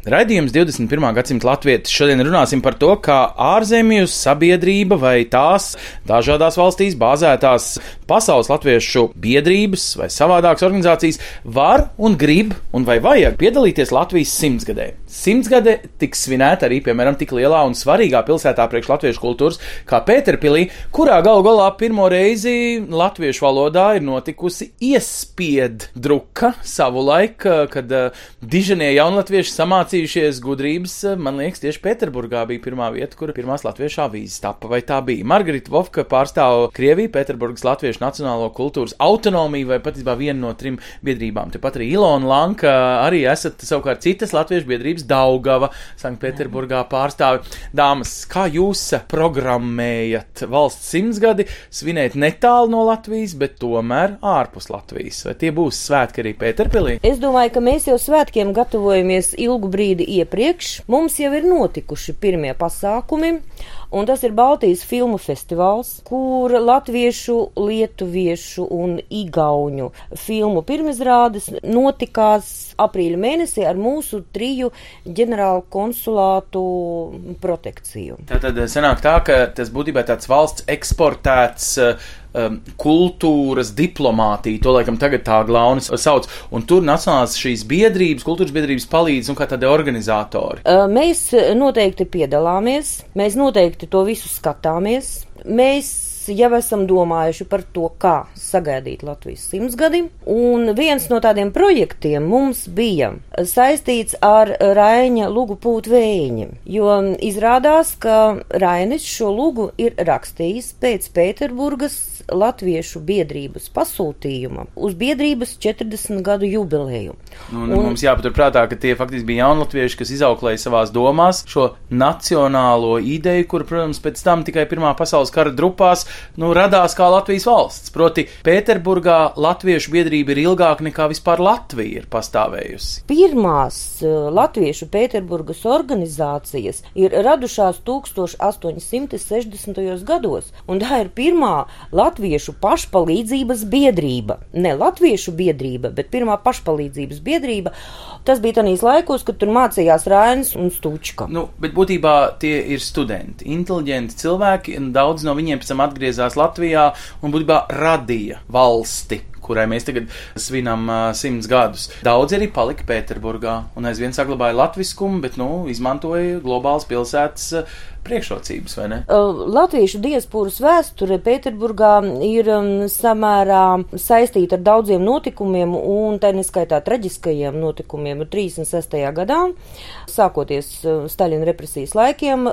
Raidījums 21. gadsimta latvietis. Šodien runāsim par to, kā ārzemju sabiedrība vai tās dažādās valstīs bāzētās pasaules latviešu biedrības vai savādākas organizācijas var un grib un vai vajag piedalīties Latvijas simtsgadē. Simtsgade tiks svinēta arī, piemēram, tik lielā un svarīgā pilsētā priekš latviešu kultūras kā Pēterpilī, kurā galu galā pirmo reizi latviešu valodā ir notikusi iespied druka savulaik, kad diženie jaunatvieši samācījušies gudrības, uh, man liekas, tieši Pēterburgā bija pirmā vieta, kur pirmās latviešu avīzes tapa, vai tā bija. Margarita Vovka pārstāv Krieviju, Pēterburgas latviešu nacionālo kultūras autonomiju vai patiesībā vienu no trim biedrībām. Tepat arī Ilona Lanka, arī esat savukārt citas latviešu biedrības Daugava, Sanktpēterburgā pārstāvi. Dāmas, kā jūs programmējat valsts simtsgadi svinēt netālu no Latvijas, bet tomēr ārpus Latvijas? Vai tie būs svētki arī Pēterpilī? Es domāju, ka mēs jau svētkiem gatavojamies ilgu brīdi iepriekš. Mums jau ir notikuši pirmie pasākumi, un tas ir Baltijas filmu festivāls, kur latviešu, lietuviešu un igauņu filmu pirmizrādes notikās aprīļa mēnesī ar mūsu triju ģenerālu konsulātu protekciju. Tātad sanāk tā, ka tas būtībā tāds valsts eksportēts uh, um, kultūras diplomātija, to laikam tagad tā glaunis sauc, un tur nacionālās šīs biedrības, kultūras biedrības palīdz un kā tādi organizatori. Ā, Mēs noteikti piedalāmies, mēs noteikti to visu skatāmies. Mēs jau esam domājuši par to, kā sagaidīt Latvijas simtsgadi, un viens no tādiem projektiem mums bija saistīts ar Raina lugu pūt vējiņi, jo izrādās, ka Rainis šo lugu ir rakstījis pēc Pēterburgas Latviešu biedrības pasūtījuma uz biedrības 40 gadu jubileju. Nu, un, un mums jāpaturprātā, ka tie faktiski bija jaunatvieši, kas izauklēja savās domās šo nacionālo ideju, kur, protams, pēc tam tikai Pirmā pasaules kara drupās nu, radās kā Latvijas valsts. Proti, Pēterburgā Latviešu biedrība ir ilgāk nekā vispār Latvija ir pastāvējusi. Pirmās uh, Latviešu Pēterburgas organizācijas ir radušās 1860. gados, un tā ir pirmā Latviešu pašpalīdzības biedrība. Ne Latviešu biedrība, bet pirmā pašpalīdzības biedrība. Tas bija tanīs laikos, kad tur mācījās Rainis un Stučka. Nu, bet būtībā tie ir studenti, inteliģenti cilvēki, un daudz no viņiem pēc tam atgriezās Latvijā un būtībā radīja valsti kurai mēs tagad svinam uh, simts gadus. Daudz arī palika Pēterburgā un aizvien saglabāja latviskumu, bet, nu, izmantoja globālas pilsētas uh, priekšrocības, vai ne? Latviešu diasporas vēsture Pēterburgā ir um, samērā saistīta ar daudziem notikumiem, un tā neskaitā traģiskajiem notikumiem 36. gadā. Sākoties Staļina represijas laikiem,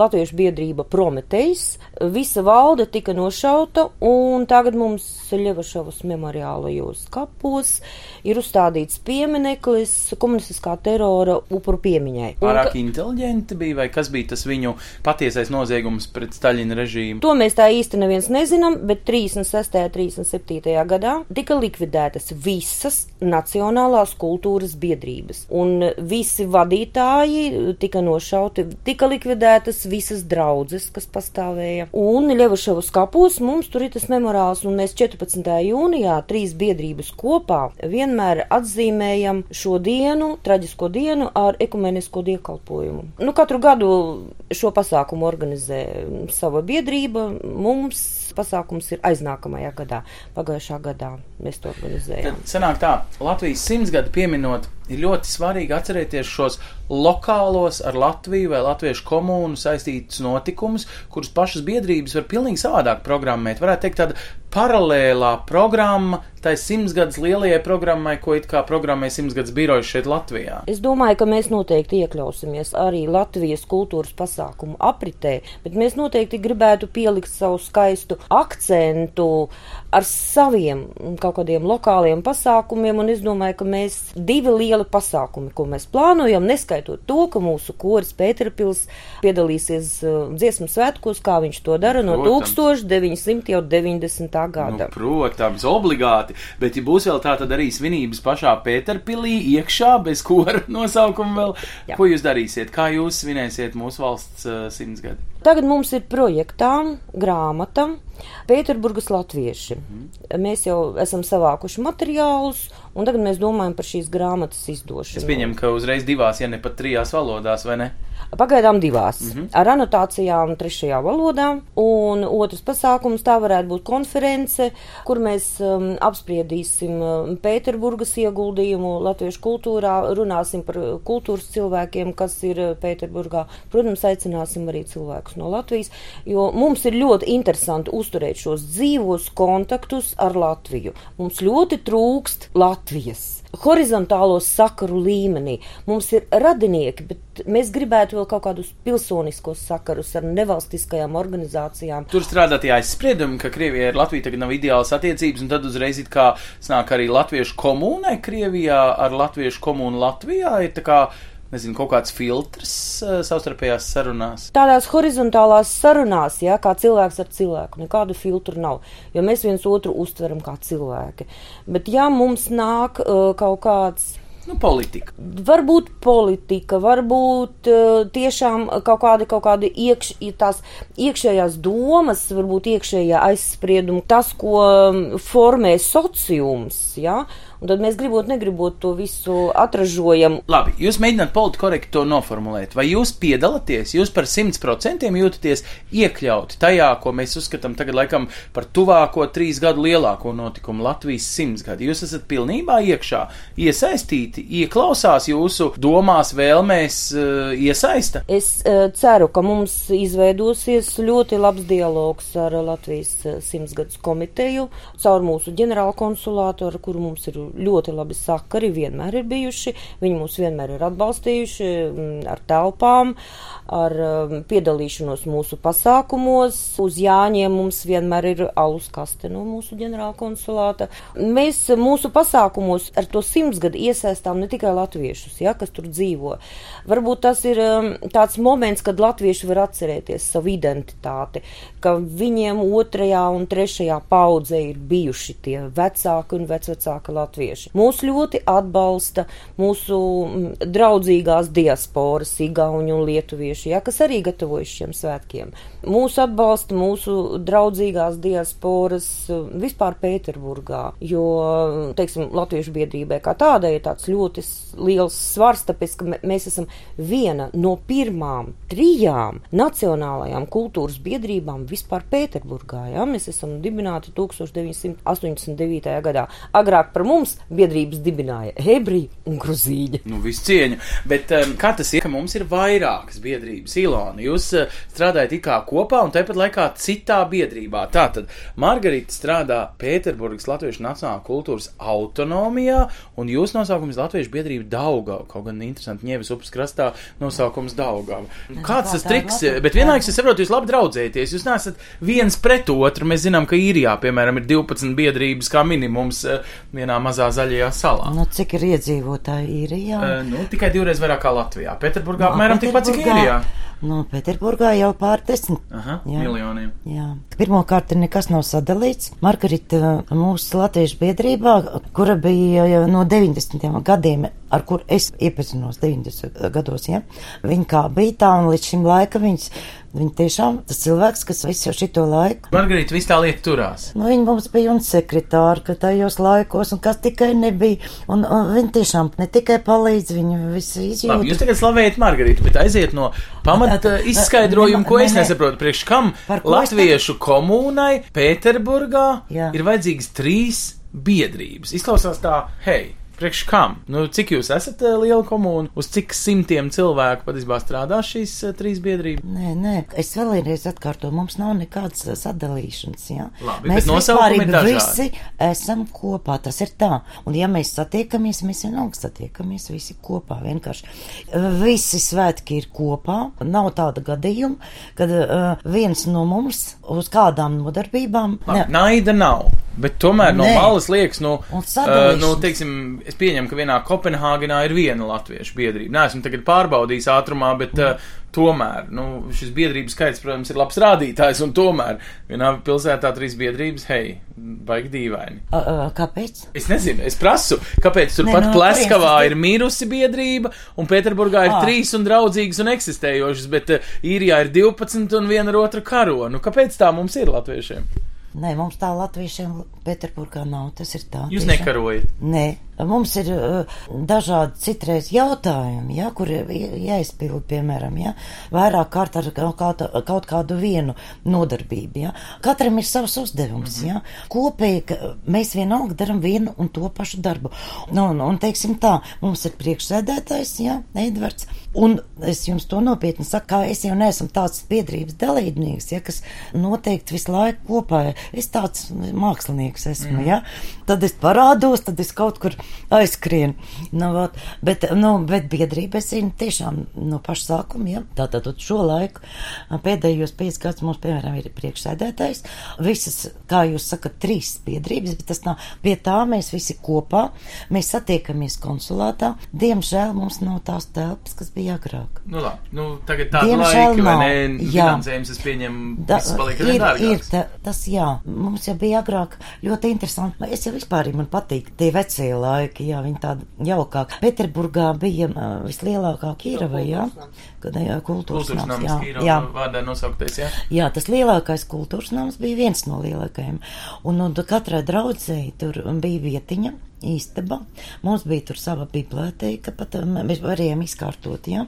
Latviešu biedrība Prometejs, visa valde tika nošauta, un tagad mums Ļevašavas memoriālajos kapos ir uzstādīts piemineklis komunistiskā terora upuru piemiņai. Pārāk inteliģenti bija, vai kas bija tas viņu patiesais noziegums pret Staļina režīmu? To mēs tā īsti neviens nezinām, bet 36. un 37. gadā tika likvidētas visas nacionālās kultūras biedrības, un visi vadītāji tika nošauti, tika likvidētas visas draudzes, kas pastāvēja. Un Ļevašavas kapos mums tur ir tas memorāls, un mēs 14. jūnijā trīs biedrības kopā vienmēr atzīmējam šo dienu, traģisko dienu ar ekumenisko diekalpojumu. Nu, katru gadu šo pasākumu organizē sava biedrība. Mums pasākums ir aiznākamajā gadā. Pagājušā gadā mēs to organizējām. Tad sanāk tā, Latvijas simtsgadu pieminot, ir ļoti svarīgi atcerēties šos lokālos ar Latviju vai Latviešu komūnu saistītus notikumus, kurus pašas biedrības var pilnīgi savādāk programmēt. Varētu teikt, tāda paralēlā programma tai simtsgadus lielajai programmai, ko it kā programmē simtsgadus birojas šeit Latvijā? Es domāju, ka mēs noteikti iekļausimies arī Latvijas kultūras pasākumu apritē, bet mēs noteikti gribētu pielikt savu skaistu akcentu ar saviem kaut kādiem lokāliem pasākumiem, un es domāju, ka mēs divi lieli pasākumi, ko mēs plānojam, neskaitot to, ka mūsu koris Pēterpils piedalīsies uh, dziesmu svētkos, kā viņš to dara no Protams. 1990. gada. Nu, protams, obligāti. Bet, ja būs vēl tā, tad arī svinības pašā Pēterpilī, iekšā, bez kora nosaukuma vēl, Jā. Ko jūs darīsiet? Kā jūs svinēsiet mūsu valsts uh, simtsgadi? Tagad mums ir projektā grāmata Pēterburgas latvieši. Mēs jau esam savākuši materiālus, un tagad mēs domājam par šīs grāmatas izdošanu. Es pieņemu, ka uzreiz divās, ja ne pat trijās valodās, vai ne? Pagaidām divās, mm -hmm. ar anotācijām trešajā valodā, un otrs pasākums tā varētu būt konference, kur mēs um, apspriedīsim um, Pēterburgas ieguldījumu latviešu kultūrā, runāsim par kultūras cilvēkiem, kas ir uh, Pēterburgā. Protams, aicināsim arī cilvēkus no Latvijas, jo mums ir ļoti interesanti uzturēt šos dzīvos kontaktus ar Latviju. Mums ļoti trūkst Latvijas horizontālo sakaru līmenī. Mums ir radinieki, bet mēs gribētu vēl kaut kādus pilsoniskos sakarus ar nevalstiskajām organizācijām. Tur strādā tie aizspriedumi, ka Krievijai ar Latviju tagad nav ideālas attiecības, un tad uzreiz it kā snāk arī latviešu komūnai Krievijā ar latviešu komūnu Latvijā. Ir tā kā, nezinu, kaut kāds filtrs uh, savstarpējās sarunās. Tādās horizontālās sarunās, ja, kā cilvēks ar cilvēku, nekādu filtru nav, jo mēs viens otru uztveram kā cilvēki. Bet ja mums nāk uh, kaut kāds Nu, politika. Varbūt politika, varbūt uh, tiešām kaut kādi, kaut kādi iekš, tās iekšējās domas, varbūt iekšējā aizsprieduma, tas, ko um, formē sociums, ja? Un tad mēs gribot, negribot to visu atražojam. Labi, jūs mēģināt politiski korekti to noformulēt. Vai jūs piedalāties, jūs par 100% jūtaties iekļauti tajā, ko mēs uzskatām tagad laikam par tuvāko trīs gadu lielāko notikumu Latvijas simtsgadi? Jūs esat pilnībā iekšā, iesaistīti, ieklausās jūsu domās, vēlmēs, eh, iesaista? Es uh, ceru, ka mums izveidosies ļoti labs dialogs ar Latvijas eh, simtsgadus komiteju, caur mūsu ģenerāla konsulātu, ar kuru mums ir ļoti labi sakari, vienmēr ir bijuši. Viņi mūs vienmēr ir atbalstījuši mm, ar telpām, ar um, piedalīšanos mūsu pasākumos. Uz Jāņiem mums vienmēr ir alus kaste no mūsu ģenerāla konsulāta. Mēs mūsu pasākumos ar to simtsgadu iesaistām ne tikai latviešus, ja, kas tur dzīvo. Varbūt tas ir um, tāds moments, kad latvieši var atcerēties savu identitāti, ka viņiem otrajā un trešajā paudzē ir bijuši tie vecāki un vecvecāki latvieši. Mūs ļoti atbalsta mūsu mm, draudzīgās diasporas, igauņi un lietuvieši, ja, kas arī gatavojas šiem svētkiem. Mūsu atbalsta mūsu draudzīgās diasporas uh, vispār Pēterburgā, jo, teiksim, latviešu biedrībai kā tādai ir tāds ļoti liels svars, tāpēc, ka mē- mēs esam viena no pirmām trijām nacionālajām kultūras biedrībām vispār Pēterburgā. Ja? Mēs esam dibināti 1989. gadā. Agrāk par mums biedrības dibināja ebreji un gruzīņi. Nu, visu cieņu. Bet um, kā tas ir, ka mums ir vairākas biedrības, Ilona? Jūs uh, strādājat it kā kopā un tāpat laikā citā biedrībā. Tātad Margarita strādā Pēterburgas Latviešu Nacionālā kultūras autonomijā, un jūs nosaukums Latviešu biedrība Daugava. Kaut gan interesanti, Ņēvis upes krastā nosaukums Daugava. Kāds tas triks? Bet vienlaikus es saprotu, jūs labi draudzēties. Jūs neesat viens pret otru. Mēs zinām, ka īrijā, piemēram, ir 12 biedrības kā minimums uh, vienā mazā zaļajā salā. Nu, cik ir iedzīvotāji īrijā? Uh, nu, tikai divreiz vairāk kā Latvijā. Pēterburgā apmēram tikpat cik īrijā. Nu, Pēterburgā jau pār desmit. Aha, Jā. miljoniem. Jā. Pirmkārt, nekas nav sadalīts. Margarita mūsu latviešu biedrībā, kura bija jau no 90. gadiem, ar kur es iepazinos 90. gados, ja? viņa kā bija tā, un līdz šim laikam viņas, viņa tiešām tas cilvēks, kas visu šito laiku. Margarita, viss tā lieta turās. Nu, viņa mums bija un sekretāra, ka tajos laikos, un kas tikai nebija. Un, un viņa tiešām ne tikai palīdz, viņa visu Labi, izjūt. jūs tagad slavējat Margaritu, bet aiziet no pamata Nē, izskaidrojumu, ko nē, es nesaprotu. Priekš kam latviešu komūnai Pēterburgā Jā. ir vajadzīgas trīs biedrības? Izklausās tā, hei, Priekš kam? Nu, cik jūs esat uh, liela komūna? Uz cik simtiem cilvēku patiesībā strādā šīs uh, trīs biedrības? Nē, nē, es vēlreiz atkārtoju, mums nav nekādas uh, sadalīšanas. Ja? Labi, mēs dažādi. visi esam kopā, tas ir tā. Un ja mēs satiekamies, mēs vienalga satiekamies visi kopā. Vienkārši visi svētki ir kopā. Nav tāda gadījuma, kad uh, viens no mums uz kādām nodarbībām. Labi, Naida nav. Bet tomēr no Nē. malas liekas, nu, uh, nu, teiksim, es pieņemu, ka vienā Kopenhāgenā ir viena latviešu biedrība. Nē, esmu tagad pārbaudījis ātrumā, bet uh, tomēr, nu, šis biedrības skaits, protams, ir labs rādītājs, un tomēr vienā pilsētā trīs biedrības, hei, baigi dīvaini. Uh, uh, kāpēc? Es nezinu, es prasu, kāpēc tur Nē, pat no Pleskavā kurienes ir mirusi biedrība, un Pēterburgā ir Ā. trīs un draudzīgas un eksistējošas, bet uh, īrijā ir 12 un viena ar otru karo. Nu, kāpēc tā mums ir latviešiem? Nē, mums tā latviešiem Pēterburgā nav. Tas ir tā. Jūs tiešām. nekarojat. Nē, mums ir uh, dažādi citreiz jautājumi, ja, kur jāizpild, piemēram, ja, vairāk kārt ar kaut, kaut kādu vienu nodarbību. Ja. Katram ir savs uzdevums. Mhm. Ja. Kopīgi mēs vienalga darām vienu un to pašu darbu. Nu, un, un teiksim tā, mums ir priekšsēdētājs, ja, Edvards, un es jums to nopietni saku, kā es jau neesmu tāds biedrības dalībnieks, ja, kas noteikti visu laiku kopā. Es tāds mākslinieks esmu, Mhm. ja. Tad es parādos, tad es kaut kur aizskrienu. Nu, vot, bet, nu, bet biedrība, es zinu, tiešām no paša sākuma, ja. Tātad šo laiku pēdējos piecus gadus mums, piemēram, ir priekšsēdētājs. Visas, kā jūs sakat, trīs biedrības, bet tas nav. Pie tā mēs visi kopā, mēs satiekamies konsulātā. Diemžēl mums nav tās telpas, kas bija agrāk. Nu, labi, nu, tagad tāda Diemžēl laika, vai nav. ne? Jā. Finansējums, es pieņemu, Da, viss paliek ir, ir ta, tas, jā, mums jau bija agrāk ļoti interesanti. Es jau vispār man patīk tie vecie laiki, jā, viņi tādi jaukāki. Pēterburgā bija vislielākā Kīrava, jā, kad jā, kultūras Kultūras nams, jā, Kīro jā. vārdā nosauktais, jā. Jā, tas lielākais kultūras nams bija viens no lielākajiem. Un, un katrai draudzēji tur bija vietiņa. Īstaba. Mums bija tur sava biblioteka, pat um, mēs varējām izkārtot. Ja?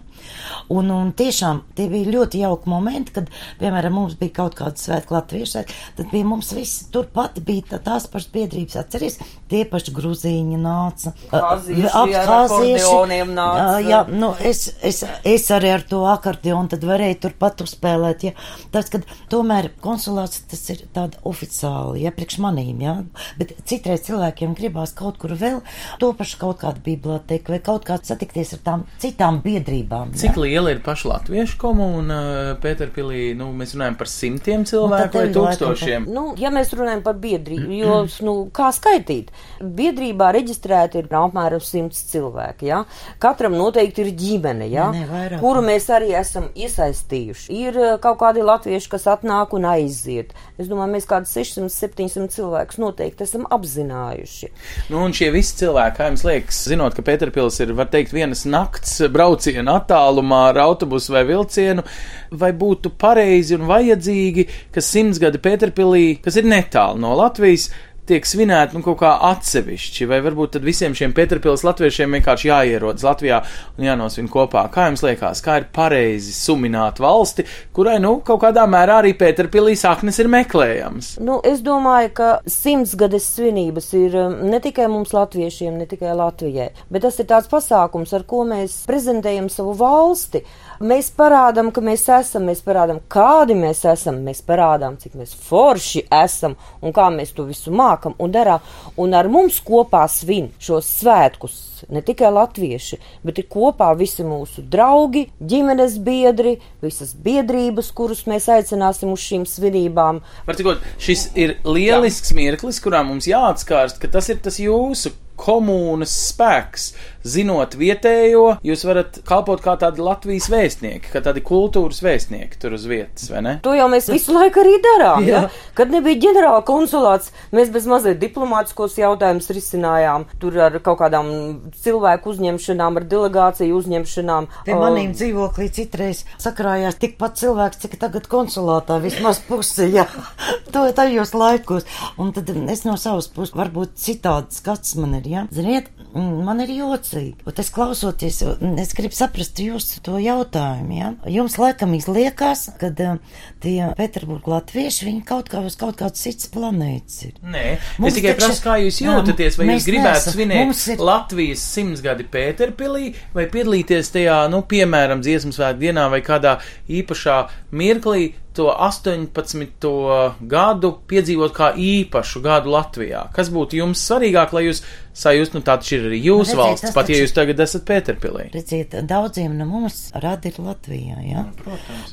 Un, un tiešām tie bija ļoti jauki momenti, kad, piemēram, mums bija kaut kāda svētku latviešu tad bija mums viss turpat bija tā, tās pašas biedrības. Atceries, tie paši gruzīņi nāca. Kāzieši ap- ar kāzieši. akordeoniem nāca. Jā, nu, es, es, es arī ar to akordeonu tad varēju turpat uzspēlēt. Ja. Tas, kad tomēr konsulāts tas ir tāda oficiāli, ja priekš manīm, ja. Bet citreiz cilvēkiem gribās kaut kur vēl to pašu kaut kādu bibliotēku vai kaut kā satikties ar tām citām biedrībām. Cik ja. liela ir paša latviešu komūna Pēterpilī? Nu, mēs runājam par simtiem cilvēku vai tūkstošiem. Nu, ja mēs runājam par biedrību, jo, nu, kā skaitīt? Biedrībā reģistrēti ir apmēram simts cilvēki, ja? Katram noteikti ir ģimene, ja? Nē, nē, vairāk. Kuru mēs arī esam iesaistījuši. Ir eh, kaut kādi latvieši, kas atnāk un aiziet. Es domāju, mēs kādus 600, 700 cilvēkus noteikti esam apzinājuši. Nu, un šie visi cilvēki, kā jums liekas, zinot, ka Pēterpils ir, var teikt, vienas nakts brauciena attālumā ar autobusu vai vilcienu, vai būtu pareizi un vajadzīgi, ka simts gadi Pēterpilī, kas ir netālu no Latvijas, tiek svinēti nu, kaut kā atsevišķi, vai varbūt tad visiem šiem Pēterpils latviešiem vienkārši jāierodas Latvijā un jānosvin kopā. Kā jums liekas, kā ir pareizi sumināt valsti, kurai, nu, kaut kādā mērā arī Pēterpilī saknes ir meklējams? Nu, es domāju, ka simtsgades svinības ir um, ne tikai mums, latviešiem, ne tikai Latvijai, bet tas ir tāds pasākums, ar ko mēs prezentējam savu valsti. Mēs parādām, ka mēs esam, mēs parādām, kādi mēs esam, mēs parādām, cik mēs forši esam un kā mēs to visu mākam un darām. Un ar mums kopā svin šos svētkus ne tikai latvieši, bet ir kopā visi mūsu draugi, ģimenes biedri, visas biedrības, kurus mēs aicināsim uz šīm svinībām. Var cikot, šis ir lielisks mirklis, kurā mums jāatskārst, ka tas ir tas jūsu komunas spēks. Zinot vietējo, jūs varat kalpot kā tādi Latvijas vēstnieki, kā tādi kultūras vēstnieki tur uz vietas, vai ne? To jau mēs visu laiku arī darām. Ja? Kad nebija ģenerāla konsulāts, mēs bez mazliet diplomātiskos jautājumus risinājām. Tur ar kaut kādām cilvēku uzņemšanām, ar delegāciju uzņemšanām. Pie manīm dzīvoklī citreiz sakrājās tikpat cilvēks, cik tagad konsulātā vismaz pusi, jā, to tajos laikos. Un tad es no savas puses varbūt citāds skats man ir, Ja? Ziniet, man ir jocīgi. Un es klausoties, es gribu saprast jūsu to jautājumu. Ja? Jums laikam izliekas, ka uh, tie Pēterburgā latvieši, viņi kaut kā uz kaut kāds cits planētas ir. Nē, Mums es tikai taču- prasu, kā jūs jūtaties, vai jūs gribētu neesam- svinēt ir- Latvijas simtsgadi Pēterpilī, vai piedalīties tajā, nu, piemēram, dziesmu svētku dienā vai kādā īpašā mirklī to 18. gadu piedzīvot kā īpašu gadu Latvijā. Kas būtu jums svarīgāk, lai jūs sajust, nu, tā taču ir arī jūsu Redziet, valsts, pat ja taču- jūs tagad esat Pēterpilī. Redziet, daudziem no mums rada ir Latvijā, ja?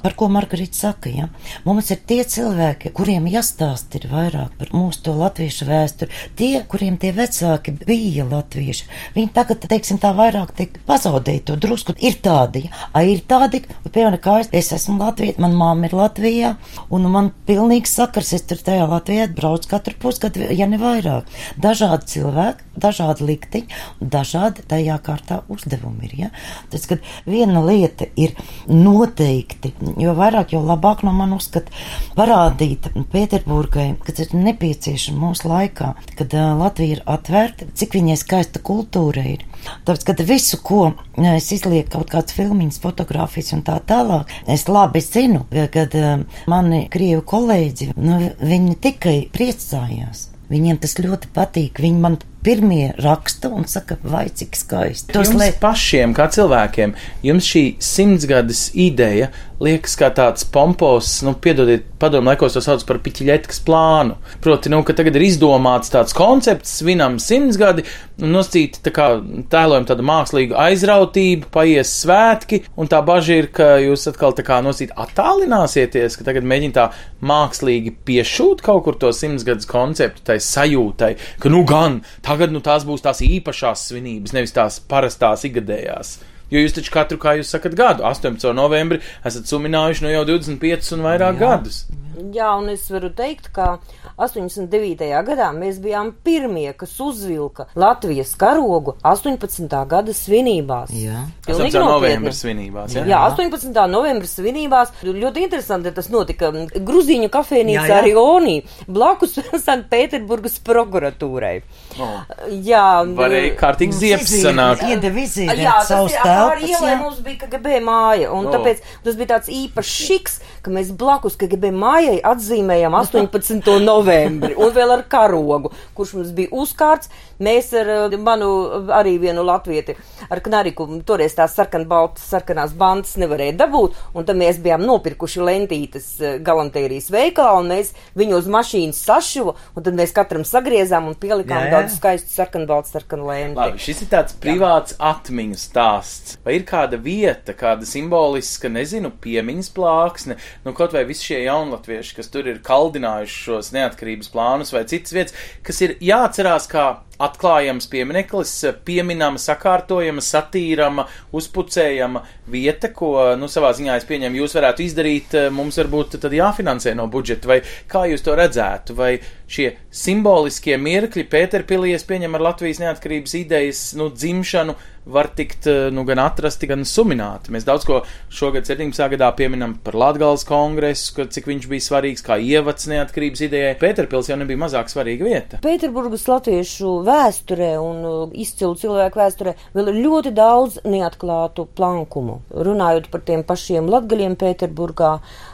Par ko Margarita saka, ja? Mums ir tie cilvēki, kuriem jāstāst ir vairāk par mūsu to latviešu vēsturi. Tie, kuriem tie vecāki bija latvieši, viņi tagad, teiksim, tā vairāk tiek pazaudēti to drusku. Ir tādi, ja? A, ir tādi, piemēram, kā es, es esmu Latvija, man māma ir Latvijā, un man pilnīgi sakars, es tur tajā Latvijā braucu katru pusgadu, ja ne vairāk. Dažādi cilvēki, dažādi likteņi, un dažādi tajā kārtā uzdevumi ir. Ja? Tas, kad viena lieta ir noteikti, jo vairāk, jo labāk no man uzskata parādīt Pēterburgai, ka tas ir nepieciešams mūsu laikā, kad Latvija ir atvērta, cik viņai skaista kultūra ir. Tāpēc, kad visu, ko es izlieku, kaut kādas filmiņas, fotografijas un tā tālāk, es labi zinu, uh, mani krievu kolēģi, nu, viņi tikai priecājās. Viņiem tas ļoti patīk. Viņi man pirmie raksta un saka, vai cik skaisti. Tos jums liek... pašiem, kā cilvēkiem, jums šī simtsgades ideja liekas kā tāds pompos, nu, piedodiet, padomu laikos to sauc par piķiļetkas plānu. Proti, nu, ka tagad ir izdomāts tāds koncepts, svinam simtsgadi, un noscīt tā kā tēlojam tādu mākslīgu aizrautību, paies svētki, un tā bažas ir, ka jūs atkal tā kā noscīt attālināsieties, ka tagad mēģina tā mākslīgi piešūt kaut kur to simtsgades konceptu, tai sajūtai, ka nu gan, tagad nu tās būs tās īpašās svinības, nevis tās parastās igadējās. Jo jūs taču katru, kā jūs sakat, gadu, 18. novembrī, esat suminājuši no jau 25 un vairāk Jā. gadus. Jā, un es varu teikt, ka 89. gadā mēs bijām pirmie, kas uzvilka Latvijas karogu 18. gada svinībās. Jā, Pilnīgi novembra svinībās. Jā, jā 18. novembra svinībās. Ļoti interesanti tas notika Gruzīņu kafejnīcā jā, jā. Rionī, blakus Sanktpēterburgas prokuratūrai. Oh. Jā, varēja kārtīgi ziepes sanākt. Iedevizīt Jā, tas telpas. ielai mums bija KGB māja, un Oh. tāpēc tas bija tāds īpašs šiks, ka mēs blakus KGB mājai atzīmējam 18. novembri un vēl ar karogu, kurš mums bija uzkārts. Mēs ar uh, manu arī vienu latvieti ar knariku, toreiz tās sarkanbaltas, sarkanās bandas nevarēja dabūt, un tad mēs bijām nopirkuši lentītes uh, galantērijas veikalā, un mēs viņu uz mašīnas sašuva, un tad mēs katram sagriezām un pielikām Jā, jā. daudz skaistu sarkanbaltu, sarkanu lenti. Labi, šis ir tāds privāts atmiņu stāsts. Vai ir kāda vieta, kāda simboliska, nezinu, piemiņas plāksne, nu kaut vai visi šie jaunatvieši, kas tur ir kaldinājuši šos neatkarības plānus vai citas vietas, kas ir jāatcerās kā atklājams piemineklis, pieminama, sakārtojama, satīrama, uzpucējama vieta, ko, nu, savā ziņā es pieņemu, jūs varētu izdarīt, mums varbūt tad jāfinansē no budžeta, vai kā jūs to redzētu, vai šie simboliskie mirkļi Pēterpilī, es pieņemu ar Latvijas neatkarības idejas, nu, dzimšanu, var tikt nu, gan atrasti, gan sumināti. Mēs daudz ko šogad 17. gadā pieminam par Latgales kongresu, ka, cik viņš bija svarīgs kā ievads neatkarības idejai. Pēterpils jau nebija mazāk svarīga vieta. Pēterburgas latviešu vēsturē un uh, izcilu cilvēku vēsturē vēl ir ļoti daudz neatklātu plankumu. Runājot par tiem pašiem latgaļiem Pēterburgā,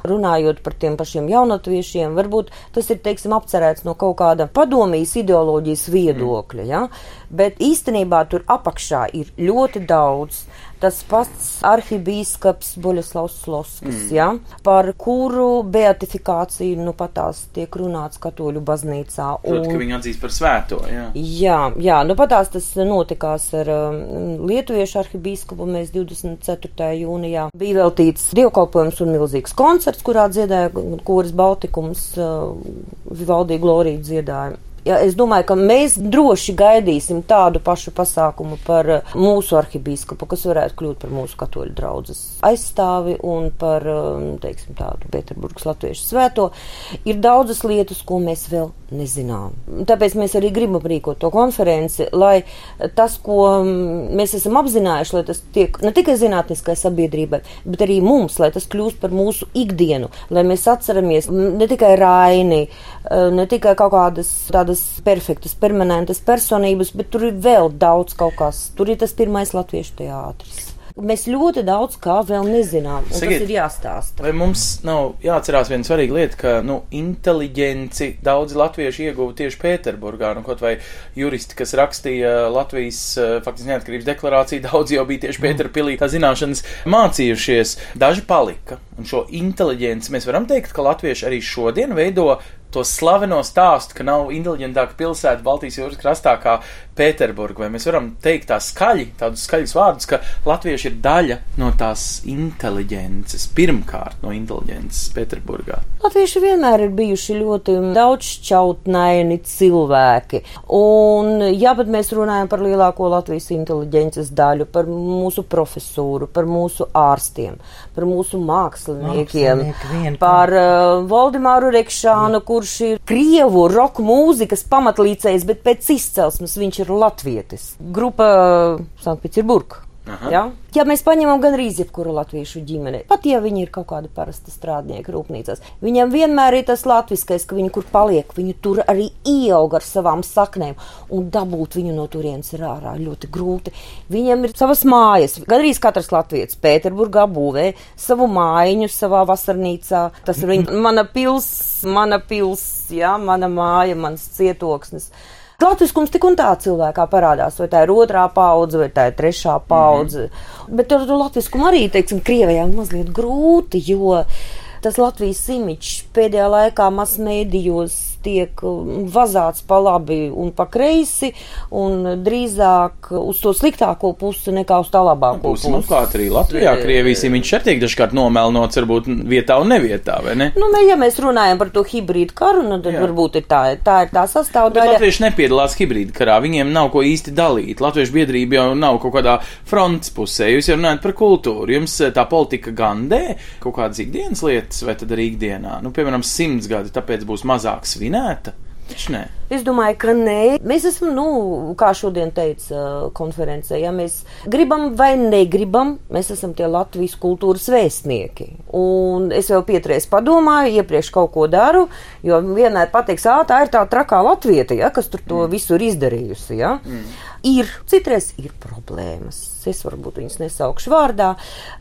runājot par tiem pašiem jaunatviešiem, varbūt tas ir, teiksim, apcerēts no kaut kāda padomijas ideoloģijas viedokļa, ja? bet īstenībā tur apakšā ir ļoti daudz. Tas pats arhibīskaps Boļeslavs Sloskis, mm. ja, par kuru beatifikāciju nu patās tiek runāts katoļu baznīcā. Protams, ka viņi atzīst par svēto, jā. Jā, jā, nu patās tas notikās ar um, lietuviešu arhibīskapu mēs 24. jūnijā. Bija veltīts dievkalpojums un milzīgs koncerts, kurā dziedāja koris Baltikums, uh, Vivaldī Glorija dziedāja. Ja, es domāju, ka mēs droši gaidīsim tādu pašu pasākumu par uh, mūsu arhibīskapu, kas varētu kļūt par mūsu katoļu draugas aizstāvi un par, um, teiksim, tādu Pēterburgas latviešu svēto. Ir daudzas lietas, ko mēs vēl nezinām. Tāpēc mēs arī gribam rīkot to konferenci, lai tas, ko mm, mēs esam apzinājuši, lai tas tiek ne tikai zinātniskai sabiedrībai, bet arī mums, lai tas kļūst par mūsu ikdienu, lai mēs atceramies mm, ne tikai Raini, eh, ne tikai kaut kādas tādas tādas perfektas, permanentas personības, bet tur ir vēl daudz kaut kas. Tur ir tas pirmais latviešu teātris. Mēs ļoti daudz kā vēl nezinām, un Sakiet, tas ir jāstāsta. Vai mums nav jāatcerās viena svarīga lieta, ka nu, inteliģenci daudzi latvieši ieguva tieši Pēterburgā, nu, kaut vai juristi, kas rakstīja Latvijas eh, faktiski neatkarības deklarāciju, daudz jau bija tieši Pēterpilī tā zināšanas mācījušies. Daži palika, un šo inteliģenci mēs varam teikt, ka latvieši arī šodien veido to slaveno stāstu, ka nav inteliģentāka pilsēta Baltijas jūras krastā kā Pēterburga, vai mēs varam teikt tā skaļi, tādus skaļus vārdus, ka latvieši ir daļa no tās inteliģences, pirmkārt no inteliģences Pēterburgā. Latvieši vienmēr ir bijuši ļoti daudzšķautnaini cilvēki. Un, ja pat mēs runājam par lielāko Latvijas inteliģences daļu, par mūsu profesūru, par mūsu ārstiem, par mūsu māksliniekiem, Mākslinieki par uh, Voldemāru Rekšānu, kurš ir Krievu roka mūzikas pamatlīdzējs, bet pēc izcelsmes viņš ir latvietis. Grupa Sanktpēterburga. Ja? ja mēs paņemam gan arī jebkuru latviešu ģimeni, pat ja viņi ir kaut kādi parasti strādnieki rūpnīcās, viņam vienmēr ir tas latviskais, ka viņi kur paliek, viņi tur arī ieaug ar savām saknēm, un dabūt viņu no turienes ir ārā ļoti grūti. Viņam ir savas mājas, gan arī katrs latviečs Pēterburgā būvē savu mājiņu savā vasarnīcā. Tas ir viņa, mana pils, mana pils, jā, mana māja, mans cietoksnis. Latviskums tik un tā cilvēkā parādās, vai tā ir otrā paudze, vai tā ir trešā paudze. Mm -hmm. Bet ar latviskumu arī, teiksim, Krievijā mazliet grūti, jo tas Latvijas imičs pēdējā laikā masmēdījos tiek um, vazāts pa labi un pa kreisi, un drīzāk uz to sliktāko pusi nekā uz tā labāko pusi. nu kā arī Latvijā, Krievijas imiņš arī tiek dažkārt nomelnots, varbūt vietā un nevietā, vai ne? Nu, mē, ja mēs runājam par to hibrīdu karu, nu, tad Jā. Varbūt ir tā, tā ir tā Bet sastāvdaļa. latvieši nepiedalās hibrīda karā, viņiem nav ko īsti dalīt. Latviešu biedrība jau nav kaut kādā frontes pusē. Jūs jau runājat par kultūru. Jums eh, tā politika gandē kaut kādas ikdienas lietas, vai tad arī ikdienā? Nu, piemēram, simts gadi, tāpēc būs mazāk svinēta. Taču nē. Es domāju, ka nē. Mēs esam, nu, kā šodien teica uh, konferencē, ja mēs gribam vai negribam, mēs esam tie Latvijas kultūras vēstnieki. Un es jau pietreiz padomāju, iepriekš kaut ko daru, jo vienmēr pateiks, ā, tā ir tā trakā Latvieta, ja, kas tur to mm. visu ir izdarījusi, ja. Mm. Ir, citreiz ir problēmas. Es varbūt viņas nesaukšu vārdā,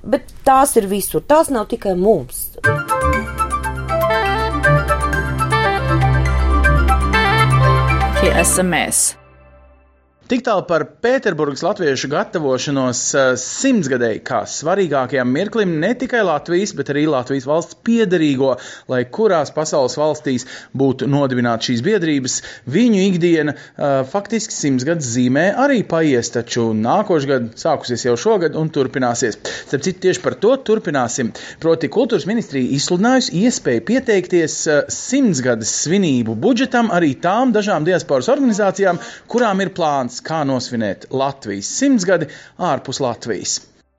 bet tās ir visur. Tās nav tikai mums. Tie esam mēs. Tik tālu par Pēterburgas latviešu gatavošanos eh, simtsgadēji, kā svarīgākajam mirklim ne tikai Latvijas, bet arī Latvijas valsts piederīgo, lai kurās pasaules valstīs būtu nodibināta šīs biedrības. Viņu ikdiena uh, faktiski simts gadus zīmē arī paies, taču nākošais gads sākusies jau šogad un turpināsies. Starp citu, tieši par to turpināsim. Proti, kultūras ministrija izsludinājusi iespēju pieteikties uh, simtsgades svinību budžetam arī tām dažām diasporas organizācijām, kurām ir plāns kā nosvinēt Latvijas simtsgadi ārpus Latvijas.